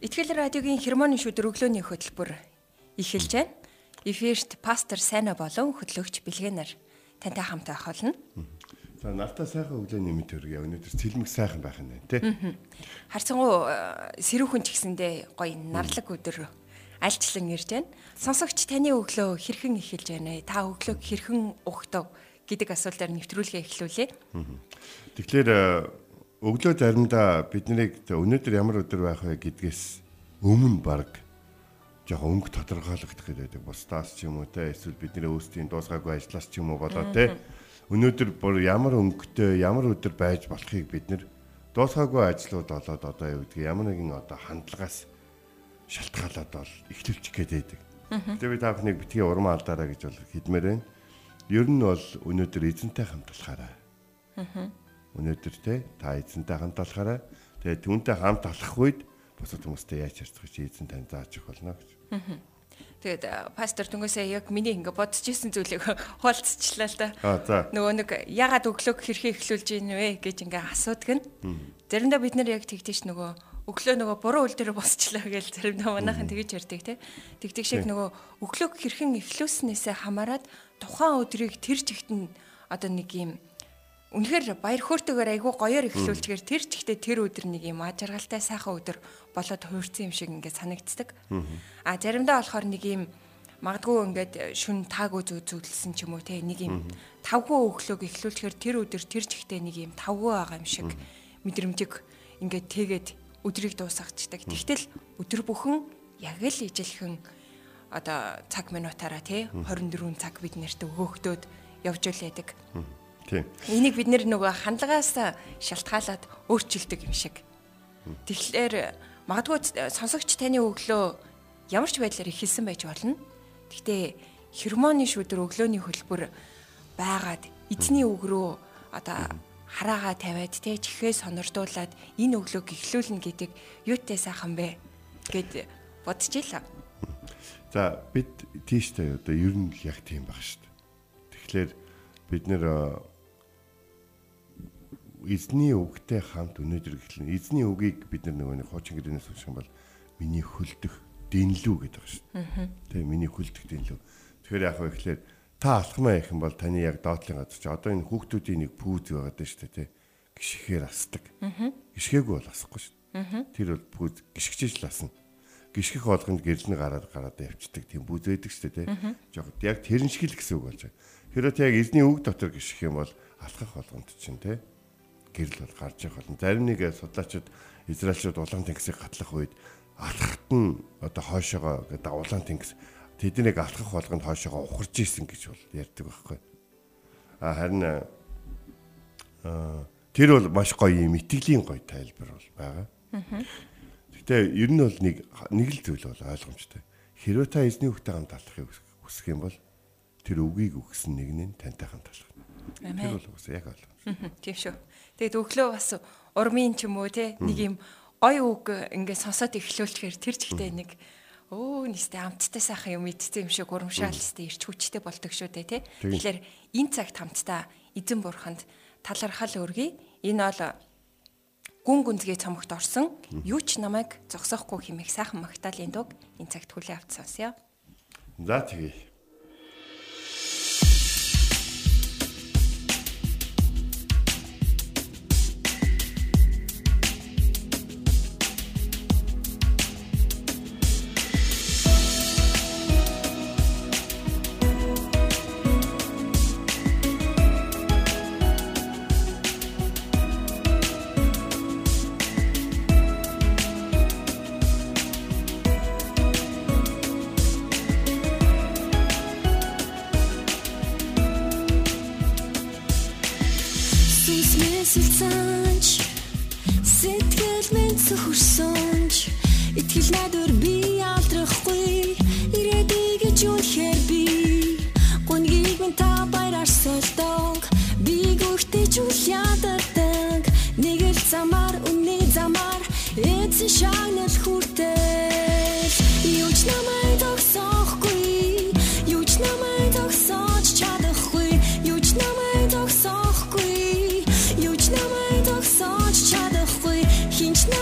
Итгэл радиогийн хермоны шүдэр өглөөний хөтөлбөр эхэлж байна. Эфирт пастор Сайна болон хөтлөгч Бэлгэнаар тантай хамт байх болно. За нартаа сайхан өглөөний мэнд төргий. Өнөөдөр цэлмэг сайхан байх нь тий. Харцангуу сэрүүхэн ч гэсэндээ гоё нарлаг өдөр альчлан ирж байна. Сонсогч таны өглөө хэрхэн эхэлж байна вэ? Та өглөөг хэрхэн ухтав гэдэг асуултаар нэвтрүүлгээ эхлүүлээ. Тэгэхээр өглөө заримдаа биднийг өнөөдөр ямар өдөр байх вэ гэдгээс өмнө баг жоохон өнгө тодорхойлогдох гэдэг бусдаас ч юм уу те эсвэл бидний өөрсдийн дуусгаагүй ажлаас ч юм уу болоо те өнөөдөр бүр ямар өнгөтэй ямар өдөр байж болохыг бид нэр дуусгаагүй ажлууд болоод одоо юу гэдгийг ямар нэгэн одоо хандлагаас шалтгаалаад бол эхлүүлчих гээд байдаг. Тэгээ би та бүхнийг битгий урам алдаараа гэж бол хэлмээр байна. Ер нь бол өнөөдөр эзэнтэй хамт болохаараа. Аа өнөөдөр те та эзэнтэй хамт алахаараа тэгээ түүнтэй хамт алах үед бусад хүмүүстэй яаж харьцах чи эзэн тань зааж өгөх болно гэж. Тэгээд пастор түнгээсээ яг миний ингээ бодож исэн зүйлийг хуалцчихлаа л да. Нөгөө нэг ягаад өглөөг хэрхэн эхлүүлж ийн вэ гэж ингээ асуудаг нь. Заримдаа бид нэр яг тэгтээш нөгөө өглөө нөгөө буруу үйл дээр босчлаа гэж заримдаа манайхан тэгэж ярьдаг те. Тэгдэг шиг нөгөө өглөөг хэрхэн эхлүүлснээсээ хамаарат тухайн өдрийг тэр чигт нь одоо нэг юм Үнэхээр баяр хөөртэйгээр айгүй гоёор эхлүүлчихээр тэр ч ихтэй тэр өдөр нэг юм аа жаргалтай сайхан өдөр болоод хуурсан юм шиг ингээд санагддаг. А заримдаа болохоор нэг юм магадгүй ингээд шүн таагүй зүү зүудэлсэн ч юм уу те нэг юм тавгүй өглөөг эхлүүлчихээр тэр өдөр тэр ч ихтэй нэг юм тавгүй байгаа юм шиг мэдрэмжийг ингээд тэгээд өдрийг дуусгацдаг. Тэгтэл өдөр бүхэн яг л ижилхэн одоо цаг минутаараа те 24 цаг бид нарт өгөөгдөөд явж л яадаг. Тийм. Энийг бид нөгөө хандлагаас шалтгаалаад өөрчилдөг юм шиг. Тэгэхээр магадгүй сонсогч таны өглөө ямар ч байдлаар ихэлсэн байж болно. Гэхдээ хермоны шүдэр өглөөний хөлбөр байгаад эзний үг рүү одоо хараагаа тавиад те чихээ сонирдуулаад энэ өглөөг эхлүүлнэ гэдэг юутай сайхан бэ гэд бодож илаа. За бид тийштэй одоо ер нь яг тийм баг шүү дээ. Тэгэхээр бид нэр эзний үгтэй хамт өнөөдөр эхэлнэ. Эзний үгийг бид нар нөгөө нэг хуучин гэрээс унших юм бол миний хөлдөх дэнлүү гэдэг байна шүү. Тэгээ миний хөлдөх дэнлүү. Тэгэхээр яг хөө ихлээр та алхмаа их юм бол таны яг доотлын газар чи одоо энэ хүүхдүүдийн нэг пүүз байгаад байна шүү дээ. Гიშгээр асдаг. Гიშгээгүү бол асахгүй шүү. Тэр бол пүүз гიშгчиж л асна. Гიშгэх болгонд гэрлэн гараад гараад явцдаг тийм пүүз байдаг шүү дээ. Жохот яг тэрэн шиг л гэсэн үг болж байна. Хэрэв яг эзний үг дотор гიშгэх юм бол алхах болгонд чинь тийм гэрэл бол гарч явах болно. Зарим нэг судлаачид Израильчууд улаан тэнгисийг гатлах үед алхахт нь одоо хойшоогоо гэдэг улаан тэнгис тэднийг алхах болгонд хойшоогоо ухарж исэн гэж бол ярьдаг байхгүй. А харин тэр бол маш гоё юм итгэлийн гоё тайлбар бол байгаа. Гэтэ ер нь бол нэг нэг л зүйл бол ойлгомжтой. Хэрвээ та эзний үгтэй хамт алхахыг хүсэх юм бол тэр үгийг өгсөн нэг нь тантай хамт алхах. Тэр бол үгүй яг ойлгомжтой. Тийм шүү. Тэгээд өглөө бас урмын ч юм уу те нэг юм ой үг ингээд сонсоод эхлүүлчихээр тэр чигтээ нэг өө нэстэ амттай сайхан юм идсэн юм шиг урамшаалстай ирч хүчтэй болдог шүү дээ тий. Тэгэхээр энэ цагт хамтдаа эзэн бурханд талархал өргөе. Энэ бол гүн гүнзгий цомогт орсон юу ч намайг зогсоохгүй хэмээх сайхан магтаалын дуг энэ цагт хүлээ авч сонсъё. За тэгье.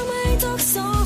Хинч намайг тогсохгүй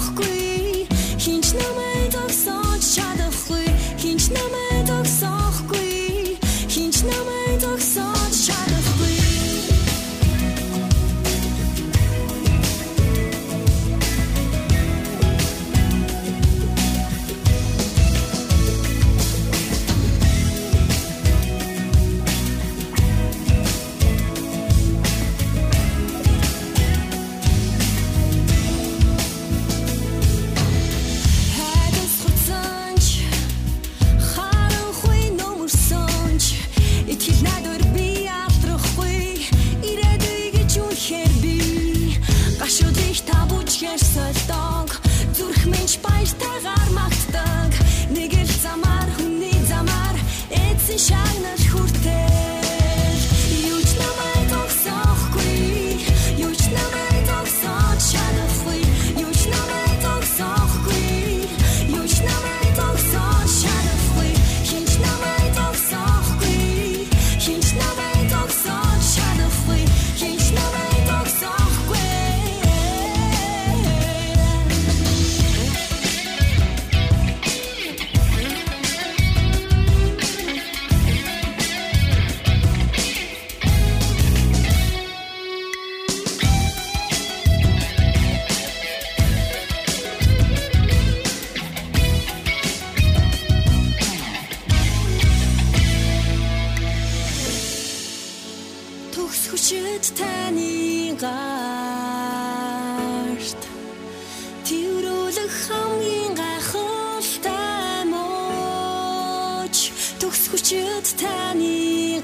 хүчит таны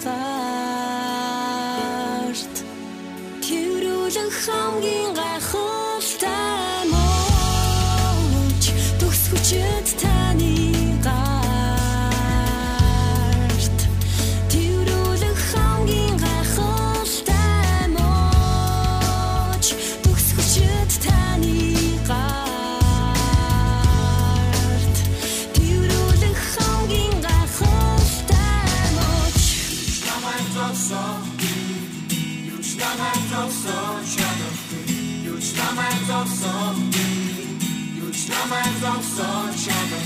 zokson Shama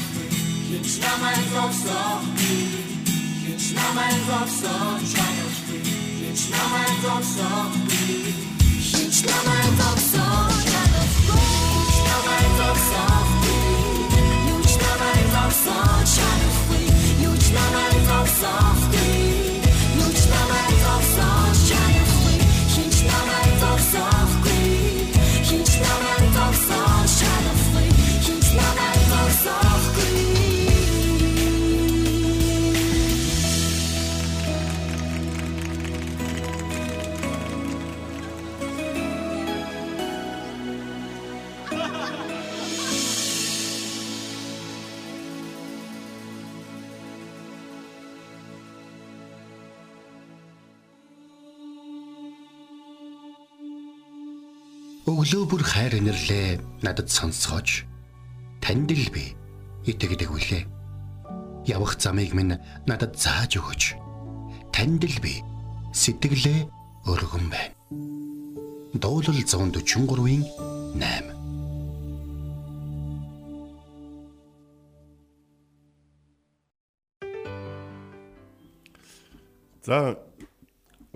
Hiçlama zokson Hiçlama zokson Shama Hiçlama Өглөө бүр хайр инэрлээ надад сонсгооч. Танд л би итгэдэг үлээ. Явах замыг минь надад зааж өгөөч. Танд л би сэтгэлээ өргөн байна. Дуулал 143-ийн 8 За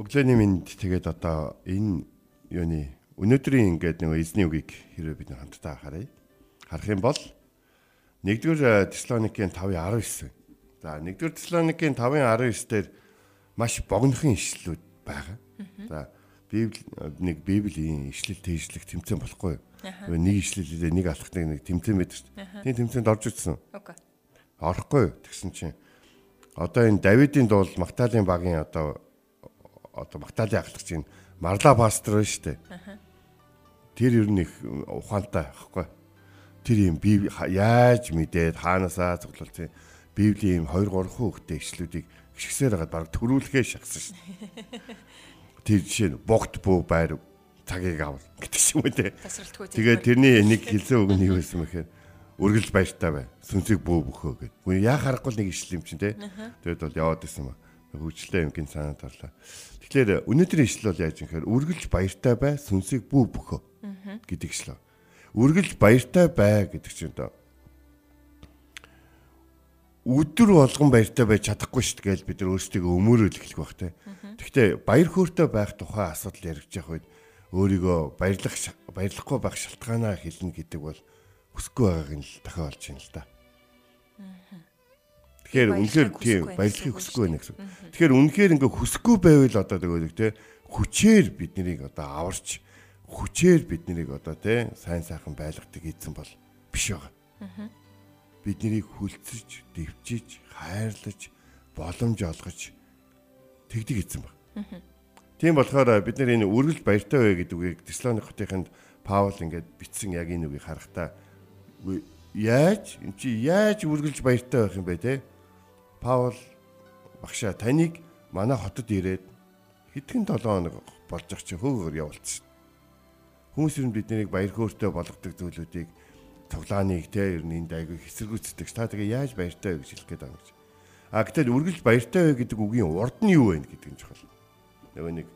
өглөөний минь тэгээд одоо энэ юуны өнөөдрийн ингээд нэг эзний үгийг хэрвээ бид хамтдаа харъя. Харах юм бол 1-р Теслоникийн 5:19. За 1-р Теслоникийн 5:19 дээр маш богинохон ишлэлүүд байгаа. За Библи нэг Библийн ишлэл тэжлэх тэмцээн болохгүй. Нэг ишлэлээ нэг алхахныг нэг тэмцээн байдаг шүү дээ. Тийм тэмцээнд орж ирсэн. Орохгүй тэгсэн чинь одоо энэ Давидын дуул Магдалины багийн одоо одоо Магдалины ахлагч энэ Марла пастор шүү дээ. Тэр ер нь их ухаантай байхгүй. тэр юм би яаж мэдээд хаанасаа цуглуулсан Библийн 2 3 хүүхдээ ишлүүдийг гიშгсээр хагаад баг төрүүлэхээ шахсан шин. Тэр жишээ нь богт буу байр цагийг авал гэдэг юм үү те. Тэгээд тэрний нэг хэлсэн үг нь юу байсан мэхээр үргэлж баяртай бай. Сүнсийг бөө бөхөө гэд. Гүн яа харахгүй нэг ишлэл юм чинь те. Тэгээд бол яваад исэн ба. Хөвчлээ юм гин санаад орлоо. Тэгэхээр өнөөдрийн ишлэл бол яаж юм хэрэг үргэлж баяртай бай, сүнсийг бөө бөхөө гэдэг ишлэл. Үргэлж баяртай бай гэдэг чинь одоо өдөр болгон баяртай байж чадахгүй шүү дээ гэж бид нар өөрсдөө өмөрөөл эхлэх байх те. Гэхдээ баяр хөөртэй байх тухай асуудал яригдж явах үед өөрийгөө баярлах баярлахгүй байх шалтгаанаа хэлнэ гэдэг бол хүсэхгүй байгааг нь л дахиад олж юм л да. Тэгэхээр үнэхээр тийм баярлахыг хүсэхгүй байна гэсэн. Тэгэхээр үнэхээр ингээ хүсэхгүй байвал одоо тэгвэл те хүчээр бид нарыг одоо аварч хүчээр бид нарыг одоо те сайн сайхан байлгадаг эзэн бол биш байгаа бид нарыг хүлцэж, дэвчиж, хайрлаж, боломж олгож тэгдэг эзэн баг. Тийм болохоор бид нар энэ үргэлж баяртай бай гэдэг үгийг Теслоник хотынд Паул ингээд бичсэн яг энэ үгийг харахтаа яаж эн чи яаж үргэлж баяртай байх юм бэ те? Паул багшаа таныг манай хотод ирээд хэдхэн 7 хоног болж ах чи хөөгөр явуулсан. Хүмүүс ер нь бид нарыг баяр хөөртэй болгодог зүйлүүдийг тоглооныг те ер нь энд айгүй хэсэргүүцдэг. Та тэгээ яаж баяртай вэ гэж хэлэх гээд байгаа юм гэж. А гэтэл үргэлж баяртай вэ гэдэг үгийн урд нь юу вэ гэдэг нь чухал. Нөгөө нэг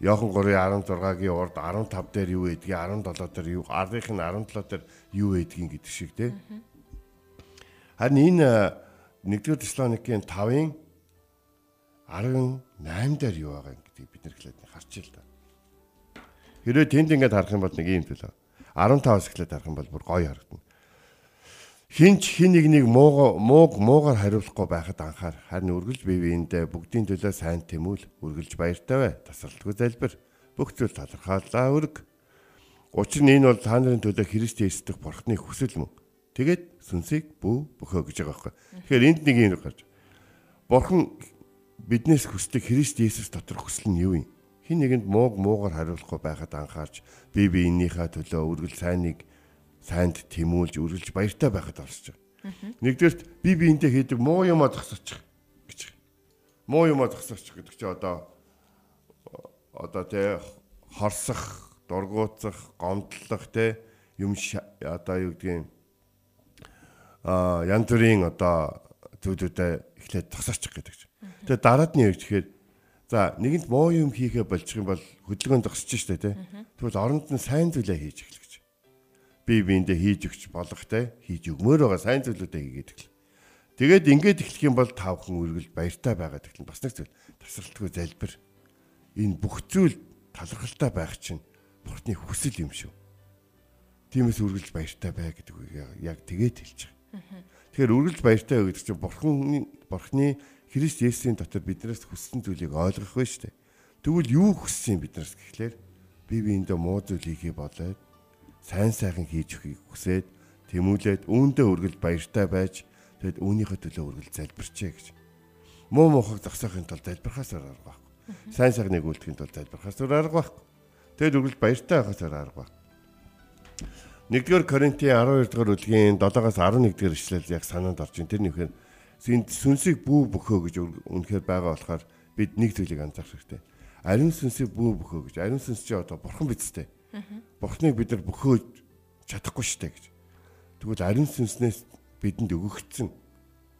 Йохан 3:16-гийн урд 15 дээр юу гэдгийг 17 дээр юу ардынх нь 17 дээр юу гэдгийг гэдэг шиг те. Харин энэ 1-р Тесалоникийн 5-ын 18 дээр юу байгаа гэдгийг бид нар хэлээд харч ил та. Хэрвээ тэнд ингээд харах юм бол нэг юм төлөө. 15-аас эхлээд харах юм бол бүр гоё харагдана. Хинч хин нэг нэг мууг мууг муугаар хариулахгүй байхад анхаар харин үргэлж бие биендээ бүгдийн төлөө сайн тэмүүл үргэлж баяртай бай. Тасралтгүй залбир. Бүх зүйл талархаалаа өрг. Учир нь энэ бол та нарын төлөө Христ Есүс бурхны хүсэл мөн. Тэгээд сүнсийг бүү бөхөө гэж байгаа байхгүй. Тэгэхээр энд нэг юм гарч. Бурхан биднээс хүсдэг Христ Есүс дотор хүсэл нь юу юм? хин нэгэнд мууг муугаар хариулахгүй байхад анхаарч би биенийхээ төлөө үргэл сайныг сайнд тэмүүлж үргэлж баяртай байхад орсож байгаа. Нэгдүгээрт би биентэй хийдэг муу юм зогсоочих гэж. Муу юм зогсоочих гэдэг чи одоо одоо тэ хорсох, дургуутсах, гомдлох тэ юм одоо юу гэдгийг а янз бүрийн одоо зүйлүүдэд эхлээд тосоочих гэдэг чинь. Тэгээ дараад нь юу гэхээр За нэгэнт муу юм хийхэ болчих юм бол хөдөлгөөнд зогсож штэ тий. Тэгвэл оронд нь сайн зүйлээ хийж эхлэх гэж. Би биэндээ хийж өгч болох те хийж өгмөр байгаа сайн зүйлүүдээ хийгээд эхлэх. Тэгээд ингээд эхлэх юм бол тавхан үргэлж баяртай байгаад эхлэн бас нэг зүйл тасралтгүй залбир. Энэ бүх зүйл талархалтай байх чинь бурхны хүсэл юм шүү. Тиймээс үргэлж баяртай бай гэдэг үгийг яг тэгээд хэлж байгаа. Тэгэхээр үргэлж баяртай бай гэдэг чинь бурхны бурхны Христ Есүсийн дотор биднээс хүссэн зүйлийг ойлгох вэ штэ. Тэгвэл юу хүссэн биднээс гэхлээр би биендээ муу зүйл хийхээ болоод сайн сайхан хийж өгөхийг хүсээд тэмүүлээд үүндээ үргэлж баяртай байж тэгэд үүнийхээ төлөө үргэлж залбирчээ гэж. Муу муухайг зогсоохын тулд залбирхаас арга байхгүй. Сайн сайхныг үлдэхин тулд залбирхаас арга байхгүй. Тэгэд үргэлж баяртай байхаас арга байхгүй. 1-р Коринтын 12 дугаар бүлгийн 7-аас 11 дугаар ишлэл яг санаанд орж ин тэр нөхөр сүнсийг бүү бөхөө гэж үнэхээр байгаа болохоор бид нэг зүйлийг анзаарах хэрэгтэй. Ариун сүнсийг бүү бөхөө гэж. Ариун сүнс чи одоо бурхан бидтэй. Бурханыг бид нар бөхөөж чадахгүй штэ гэж. Тэгвэл ариун сүнснээс бидэнд өгөгдсөн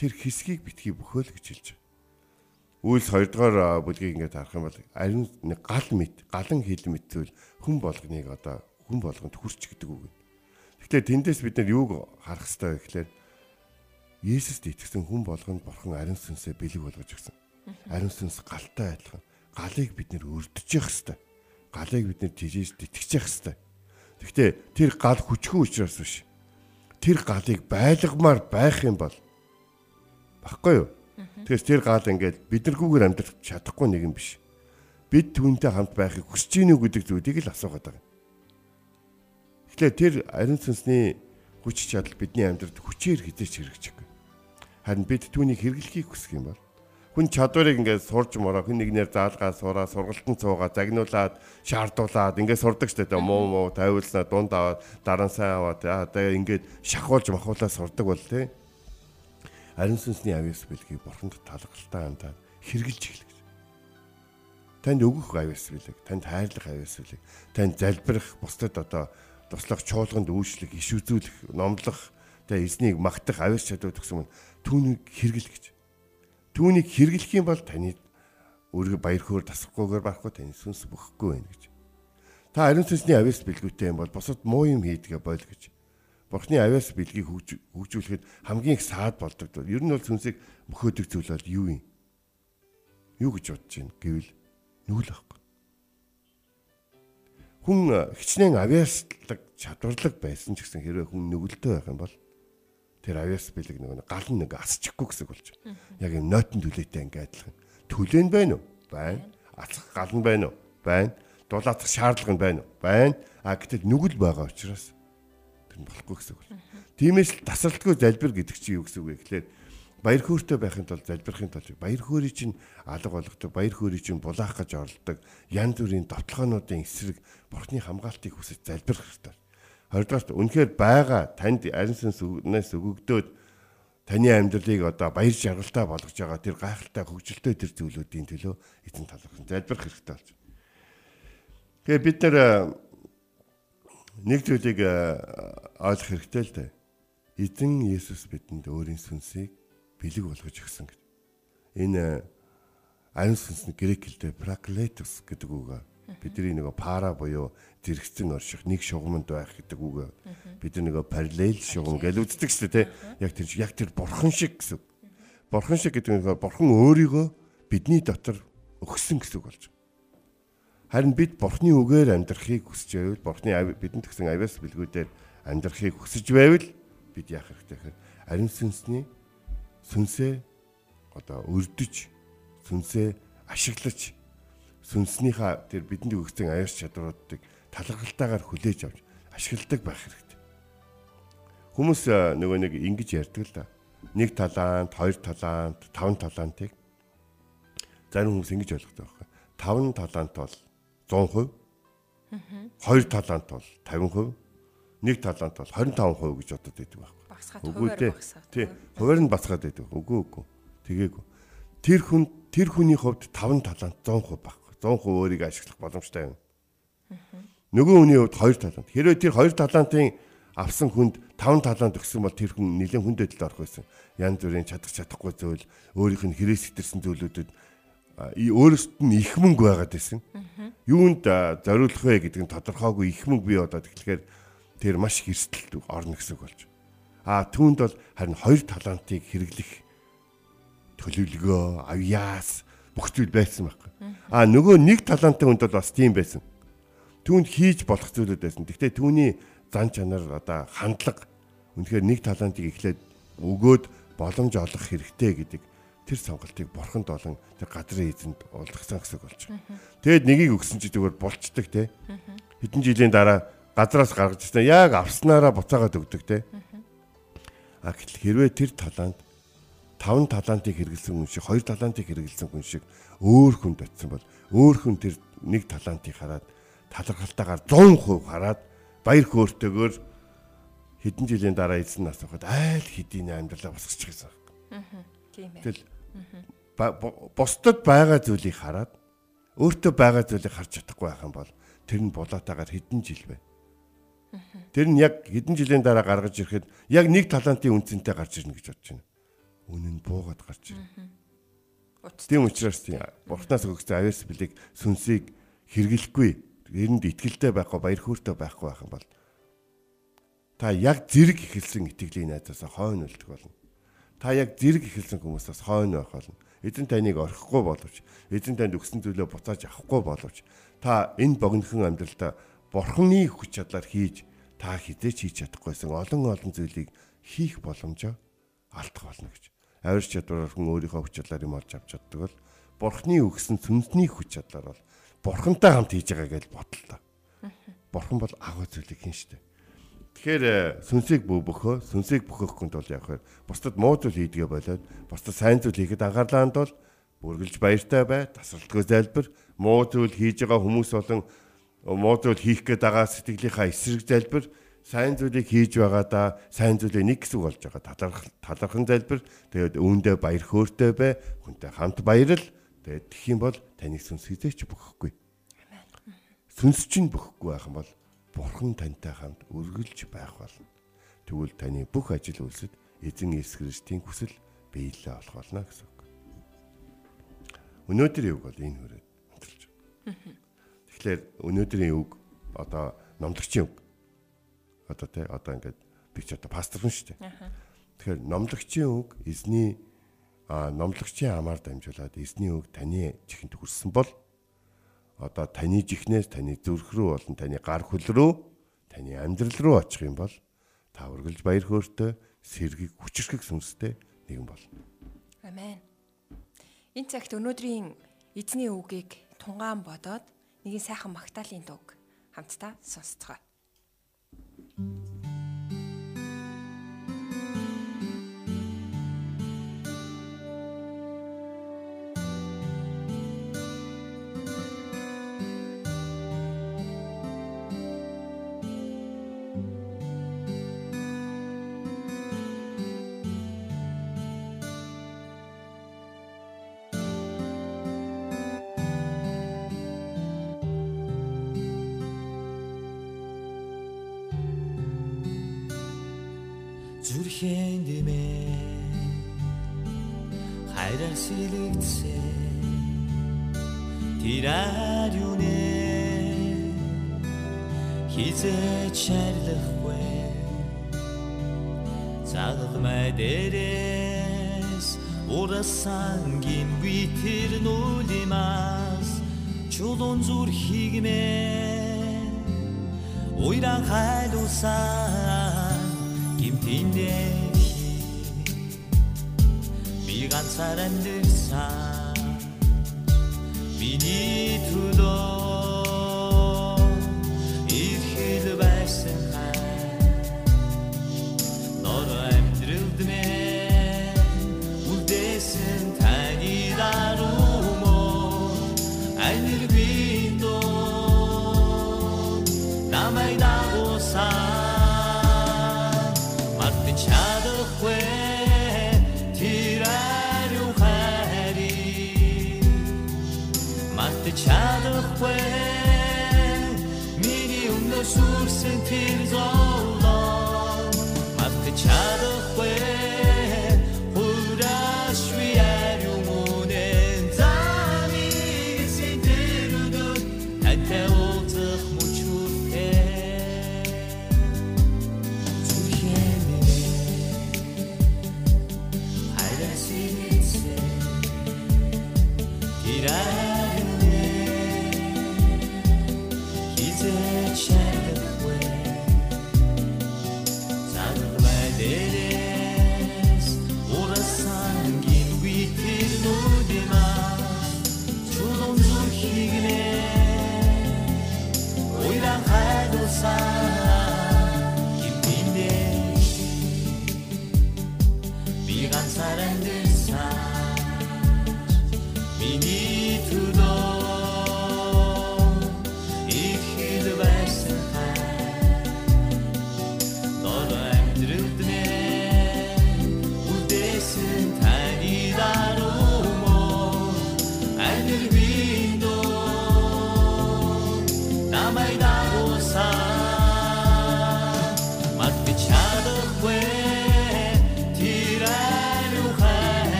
тэр хэсгийг битгий бөхөөл гэж хэлж байгаа. Үйлс 2 дугаар бүлгийг ингээд харах юм бол ариун нэг гал мэд, галан хил мэд зүйл хүн болгоныг одоо хүн болгонд хүрч гэдэг үг. Тэгэхээр тэндээс бид нар юуг харах хэрэгтэй вэ гэхээр Есүст итгэсэн хүн болгонд бурхан ариун сүнсээ бэлэг болгож өгсөн. Ариун сүнс галтай адилхан. Галыг бид нэр өрдөж явах хэрэгтэй. Галыг бид нэр тижээс итгэж явах хэрэгтэй. Гэхдээ тэр гал хүчгүй учраас биш. Тэр галыг байлгамаар байх юм бол баггүй юу? Тэгэхээр тэр гал ингээд биднэргүйгээр амьдрах чадахгүй нэг юм биш. Бид түүнтэй хамт байхыг хүсэж гинүү гэдэг зүйлийг л асуугаад байгаа. Тэгэхээр тэр ариун сүнсний хүч чадал бидний амьдралд хүчээр хизээч хэрэгжих. Харин бид түүнийг хэрэглэхийг хүсэх юм бол хүн чадварыг ингээд сурж мороо хүн нэгнээр заалгаа сураа сургалтын цуугаа загнуулаад шаардуулаад ингээд сурдаг штэ тэ муу муу тавиулснаа дунд аваад дараа нь сайн аваад тэгээ ингээд шахуулж махуулаа сурдаг бол тэ ариун сүнсний авьяас бэлгийг бурханд талгалтай хандаад хэрглэж эхлэх танд өгөх авьяас бэлэг танд хайрлах авьяас бэлэг танд залбирах бусдад одоо туслах чуулганд үйлчлэх иш үзүүлэх номлох тэгээ эзнийг магтах авьяас чадвар төгсөн түүнийг хэрэгэл гэж Түүнийг хэрэглэх юм бол таны өөрийгөө баяр хөөр тасрахгүйгээр барахгүй таны сүнс бүхэхгүй байна гэж. Та ариун сүнсний авяас бэлгүүтэй юм бол босод муу юм хийдгээ бойл гэж. Бурхны авяас бэлгийг хөгжүүлэхэд хамгийн их саад болдог. Ер нь бол сүнсийг мөхөөдөг зүйл бол юу юм? Юу гэж бодож байна гэвэл нүгэл байхгүй. Хүн хичнээн авяаслаг чадварлаг байсан ч гэсэн хэрвээ хүн нүгэлтэй байх юм бол тэр авьяас бэлэг нэг гал нэг асчихгүй гэсэн болж байна. Яг юм нойтон төлөөтэй ингээ адилхан. Төлөө нь байна уу? Байна. Ацх гал нь байна уу? Байна. Дулаацах шаардлага нь байна уу? Байна. А гэтэл нүгэл байгаа учраас тэр болохгүй гэсэн үг. Тиймээс л тасралтгүй залбир гэдэг чинь юу гэсэн үг вэ гэхлээр баяр хөөртэй байхын тулд залбирахын тулд баяр хөөрийг чинь алга болгодог, баяр хөөрийг чинь булаах гэж оролдог, янз бүрийн дотлохоонуудын эсрэг бурхны хамгаалтыг хүсэж залбирах хэрэгтэй. Хоёрдугаарт үнэхээр байгаа танд ариун сүнснээс өгөгдөөд таны амьдралыг одоо баяр жаргалтай болгож байгаа тэр гайхалтай хөгжилтэй тэр зүйлүүдийн төлөө эзэн талархсан залбирах хэрэгтэй болж байна. Тэгээ бид нар нэг зүйлийг ойлгох хэрэгтэй л дээ. Эзэн Есүс бидэнд өөрийн сүнсийг бэлэг болгож өгсөн гэж. Энэ ариун сүнс нь грек хэлээр праклетос гэдэг үг бидний нөгөө пара буюу зэрэгцэн орших нэг шугамд байх гэдэг үг. Бид нөгөө параллел шугам гэж үздэг шүү дээ. Яг тэр яг тэр бурхан шиг гэсэн. Бурхан шиг гэдэг нь бурхан өөрийгөө бидний дотор өгсөн гэсэн үг болж байна. Харин бид бурхны үгээр амьдрахыг хүсэж байвал бурхны бидэнд өгсөн авиас бэлгүүдээр амьдрахыг хүсэж байвал бид яах хэрэгтэй гэхээр ариун сүнсний сүнсээ одоо өрдөж сүнсээ ашиглаж сүнснийхаа тэр бидэнд өгсөн аяар чадваруудыг талархалтайгаар хүлээж авч ашигладаг байх хэрэгтэй. Хүмүүс нөгөө нэг ингэж ярьдаг л да. Нэг талаант, хоёр талаант, таван талаантыг зарим хүмүүс ингэж ойлгодог байхгүй. Таван талаант бол 100%, хоёр талаант бол 50%, нэг талаант бол 25% гэж бодод байдаг байхгүй. Багсгаад хуваар багсаад. Тий. Хуваар нь бацгаад байдаг. Үгүй үгүй. Тэгээгүй. Тэр хүн тэр хүний хувьд таван талаант 100% байхгүй 100% өөрийгөө ашиглах боломжтой юм. Нөгөө хүний хувьд хоёр талант. Хэрвээ тэр хоёр талантын авсан хүнд таван талант өгсөн бол тэр хүн нэлээд хүн дэдэлд орох байсан. Янз бүрийн чадах чадахгүй зүйл, өөрийнх нь хэрэгс хитэрсэн зүйлүүдэд өөрөөсөд нь их мөнгө байгаад байсан. Юунд зориулах вэ гэдэг нь тодорхойгүй их мөнгө бий болоод тэгэхээр тэр маш их эрсдэлд орно гэсэн үг болж. А түүнд бол харин хоёр талантыг хэрэглэх төлөвлөгөө, авьяас бүх зүйл байсан байхгүй. А нөгөө нэг талантай хүнд бол бас тийм байсан. Түүнд хийж болох зүйлүүд байсан. Гэхдээ түүний зан чанар одоо хандлага үнэхээр нэг талантыг эхлээд өгөөд боломж олох хэрэгтэй гэдэг тэр сонголтыг бурханд болон тэр газрын эзэнд уулгасан гэсэн болж байна. Тэгэд нэгийг өгсөн чи зүгээр булчдаг те. Хэдэн жилийн дараа газраас гаргаж ирсэн яг авснараа буцаагаад өгдөг те. А гэтэл хэрвээ тэр талант таван талантыг хэрэгэлсэн хүн шиг хоёр талантыг хэрэгэлсэн хүн шиг өөр хүнд очисон бол өөр хүн тэр нэг талантыг хараад талархалтайгаар 100% хараад баяр хөөртэйгээр хэдэн жилийн дараа эзэн нас авахад айл хэдийн амьдралаа босгочих гэсэн. Аа. Тийм ээ. Тэгэл бусдад байгаа зүйлийг хараад өөртөө байгаа зүйлийг харж чадахгүй байх юм бол тэр нь булаатаагаар хэдэн жил вэ? Тэр нь яг хэдэн жилийн дараа гаргаж ирэхэд яг нэг талантын үнцэнтэй гарч ирнэ гэж бодож байна үнэн буугаад гарч ирнэ. Тийм учраас тийм бурхнаас өгсөн авиас билег сүнсийг хэрэглэхгүй эрэнд итгэлтэй байхгүй баяр хөөртэй байхгүй байх юм бол та яг зэрэг ихэлсэн итгэлийн найзаас хойно үлдэх болно. Та яг зэрэг ихэлсэн хүмүүсээс хойно байх болно. Эзэн таныг орхихгүй боловч эзэн танд өгсөн зүйлөө буцааж авахгүй боловч та энэ богинохон амьдралдаа бурхны хүч чадлаар хийж та хизээч хийж чадахгүйсэн олон олон зүйлийг хийх боломжоо алдах болно гэж авирч чадвараар хүн өөрийнхөө хүч чадлаар юм олж авч чаддаг бол бурхны өгсөн сүнсний хүч чадлаар бол бурхантай хамт хийж байгаа гэж бодлоо. Бурхан бол агуу зүйлийг хийн штэ. Тэгэхээр э, сүнсийг бөхөө, сүнсийг бөхөх хүнд бол яг хэр бусдад муу зүйл хийдгээ болоод бусдад сайн зүйл хийхэд анхаарлаа хандвал бүргэлж баяртай бай, тасралтгүй залбир, муу зүйл хийж байгаа хүмүүс болон муу зүйл хийх гээд байгаа сэтгэлийнхаа эсрэг залбир, сайн зүйлийг хийж байгаадаа сайн зүйлээ нэг хэсэг болж байгаа таларх талархан залбир, тэгээд үүндээ баяр хөөртэй бай, хүнтэй хамт баярл. Тэгээд тэх юм бол таныг сүнс хизээч бөхөхгүй. Сүнс чинь бөхөхгүй байх юм бол Бурхан тантай хамт үргэлж байх болно. Тэгвэл таны бүх ажил үйлсэд эзэн Иесус Христийн хүсэл биелээ болох болно гэсэн үг. Өнөөдрийн үг бол энэ байна. Тэгэхээр өнөөдрийн үг одоо номлогчийн үг. Одоо тий одоо ингээд би ч одоо пастор хүн шүү дээ. Тэгэхээр номлогчийн үг эзний а номлогчийн амаар дамжуулаад эзний үг таны чихэнд хүрсэн бол одоо таны жихнээс таны зүрх рүү болон таны гар хөл рүү таны амьдрал руу очих юм бол та үргэлж баяр хөөртэй сэргийг хүчрхэг сүнстэй нэгэн болно. Амен. Энэ цагт өнөөдрийн эзний үгийг тунгаан бодоод нэгэн сайхан магтаалын дуу хамтдаа сонсцгоо. зүрхийн дэмээ хайраар сэлэгдсэн тэр ариуны хизээ чарлахгүй цаглмай дээрээс. Урасан гин битэр нүлимас чулуун зүрхийг мэ уйран хайлуулсан гимтиндээ би ганцаар амьдсан миний төлөө sentir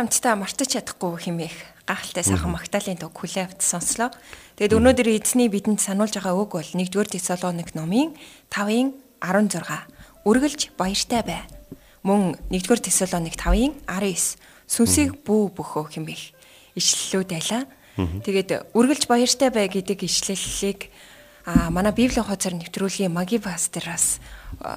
хамтдаа мартаж чадахгүй хэмээх гахалтай сайхан Магдалины дуг хүлээвд сонслоо. Тэгэд өнөөдөр эзний бидэнд сануулж байгаа үг бол 1-р Тесалоник номын 5-ын 16. Үргэлж баяртай бай. Мөн 1-р Тесалоник 5-ын 19. Сүнсийг бүү бөхөө хэмээх ишлэлүүд байлаа. Тэгээд үргэлж баяртай бай гэдэг ишлэлийг а манай Библийн хуудасаар нэвтрүүлгийн маги пастораас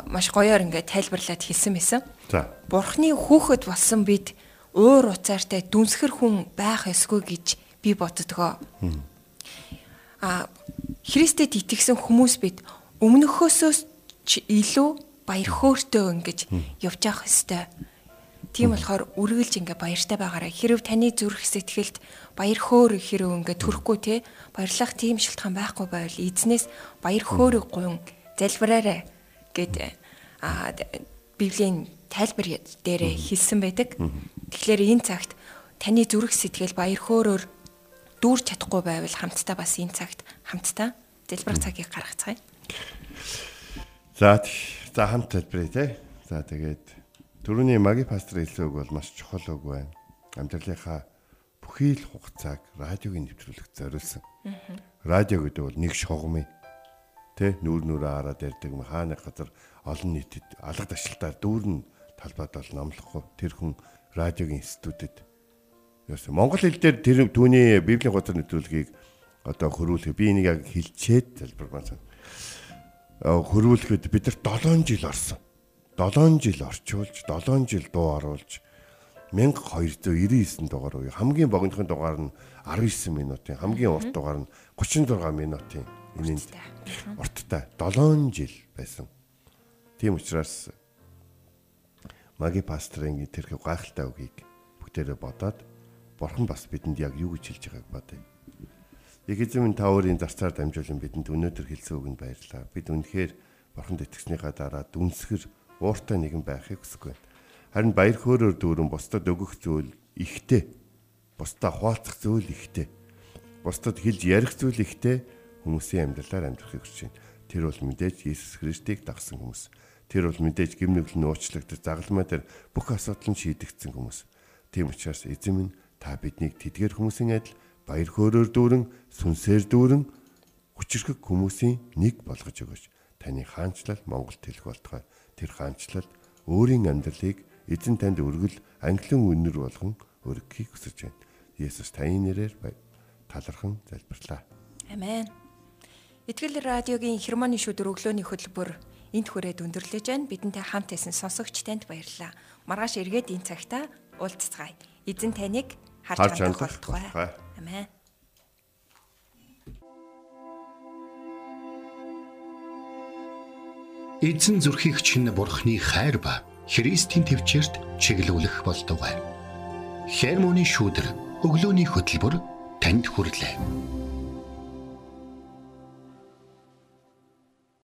маш гоёор ингээд тайлбарлаад хэлсэн байсан. За. Бурхны хүүхэд болсон бид уур уцаартай дүнсгэр хүн байх ёсгүй гэж би боддгоо. А Христэд итгэсэн хүмүүс бид өмнөхөөсөө илүү баяр хөөртэй ингэж явж явах ёстой. Тийм болохоор үргэлж ингээ баяртай байгаарай. Хэрв таны зүрх сэтгэлд баяр хөөр хэрэг ингээ төрөхгүй те баярлах тийм шалтгаан байхгүй байвал эзнээс баяр хөөрөг гуйн залбираарай гэд а Библийн тайлбар дээрээ хэлсэн байдаг. Тэгэхээр энэ цагт таны зүрх сэтгэл баяр хөөрөөр дүүрч чадахгүй байвал хамтдаа бас энэ цагт хамтдаа залбирах цагийг гаргацгаая. За за хамт тайлбарыг те. За тэгээд түрүүний маги пастор хэлсэн үг бол маш чухал үг байна. Амьдралынхаа бүхий л хугацааг радиогийн нэвтрүүлэгт зориулсан. Радио гэдэг бол нэг шугам юм. Тэ нүүр нүрээ хараад ярьдаг хааны газар олон нийтэд алга ташлалтаар дүүрэн талбайд бол номлохгүй. Тэр хүн радиогийн институтэд ерөөсө монгол хэл дээр тэр түүний библийн гоцор нэвтрүүлгийг одоо хөрвүүлэх би энийг яг хэлчихэд залбир маань хөрвүүлэхэд бид нар 7 жил орсон. 7 жил орчуулж, 7 жил дуу оруулж 1299 дугаар уу хамгийн богинохын дугаар нь 19 минутын хамгийн урт дугаар нь 36 минутын энэнд урттай. 7 жил байсан. Тийм учраас маги пастрын тэрхүү гайхалтай үгийг бүгдээрээ бодоод бурхан бас бидэнд яг юу гэж хэлж байгааг бодъё. Егизмэн та өөрийн зарцаар дамжуулан бидэнд өнөөдөр хэлсэн үгэнд баярлалаа. Бид үнэхээр бурханд итгэснийхаа дараа дүнсгэр ууртай нэгэн байхыг хүсэхгүй. Харин баяр хөөрөөр дүүрэн бусдад өгөх зүйл ихтэй. Бусдаа хуваалцах зүйл ихтэй. Бусдад хэлж ярих зүйл ихтэй хүмүүсийн амьдралаар амьдрахыг хүсэж байна. Тэр бол мэдээж Иесус Христийг дагсан хүмүүс. Тэр бол мэдээж гимнүгэл нь уучлагдаж загалмай дээр бүх асуудал нь шийдэгдсэн хүмүүс. Тийм учраас эзэм нь та биднийг тэдгээр хүмүүсийн адил баяр хөөрөөр дүүрэн сүнсээр дүүрэн хүчрхэг хүмүүсийн нэг болгож өгөөч. Таны хаанчлал Монголд хэлэх болтугай. Тэр хаанчлал өөрийн амьдралыг эзэн танд өргөл англин үнэр болгон өргөхийг хүсэж байна. Есүс таны нэрээр талархан залбирлаа. Амен. Итгэл радиогийн хермоны шүдэр өглөөний хөтөлбөр энд хүрээд өндөрлөж байна. Бидэнтэй хамт байсан сонсогч танд баярлалаа. Маргааш эргээд энэ цагта уулзцгаая. Эзэн таныг харж хандах болтугай. Амен. Эзэн зүрхийг чинь бурхны хайр ба Христийн төвчөрт чиглүүлэх болтугай. Хермоны шүүдэр өглөөний хөтөлбөр танд хүрэлээ.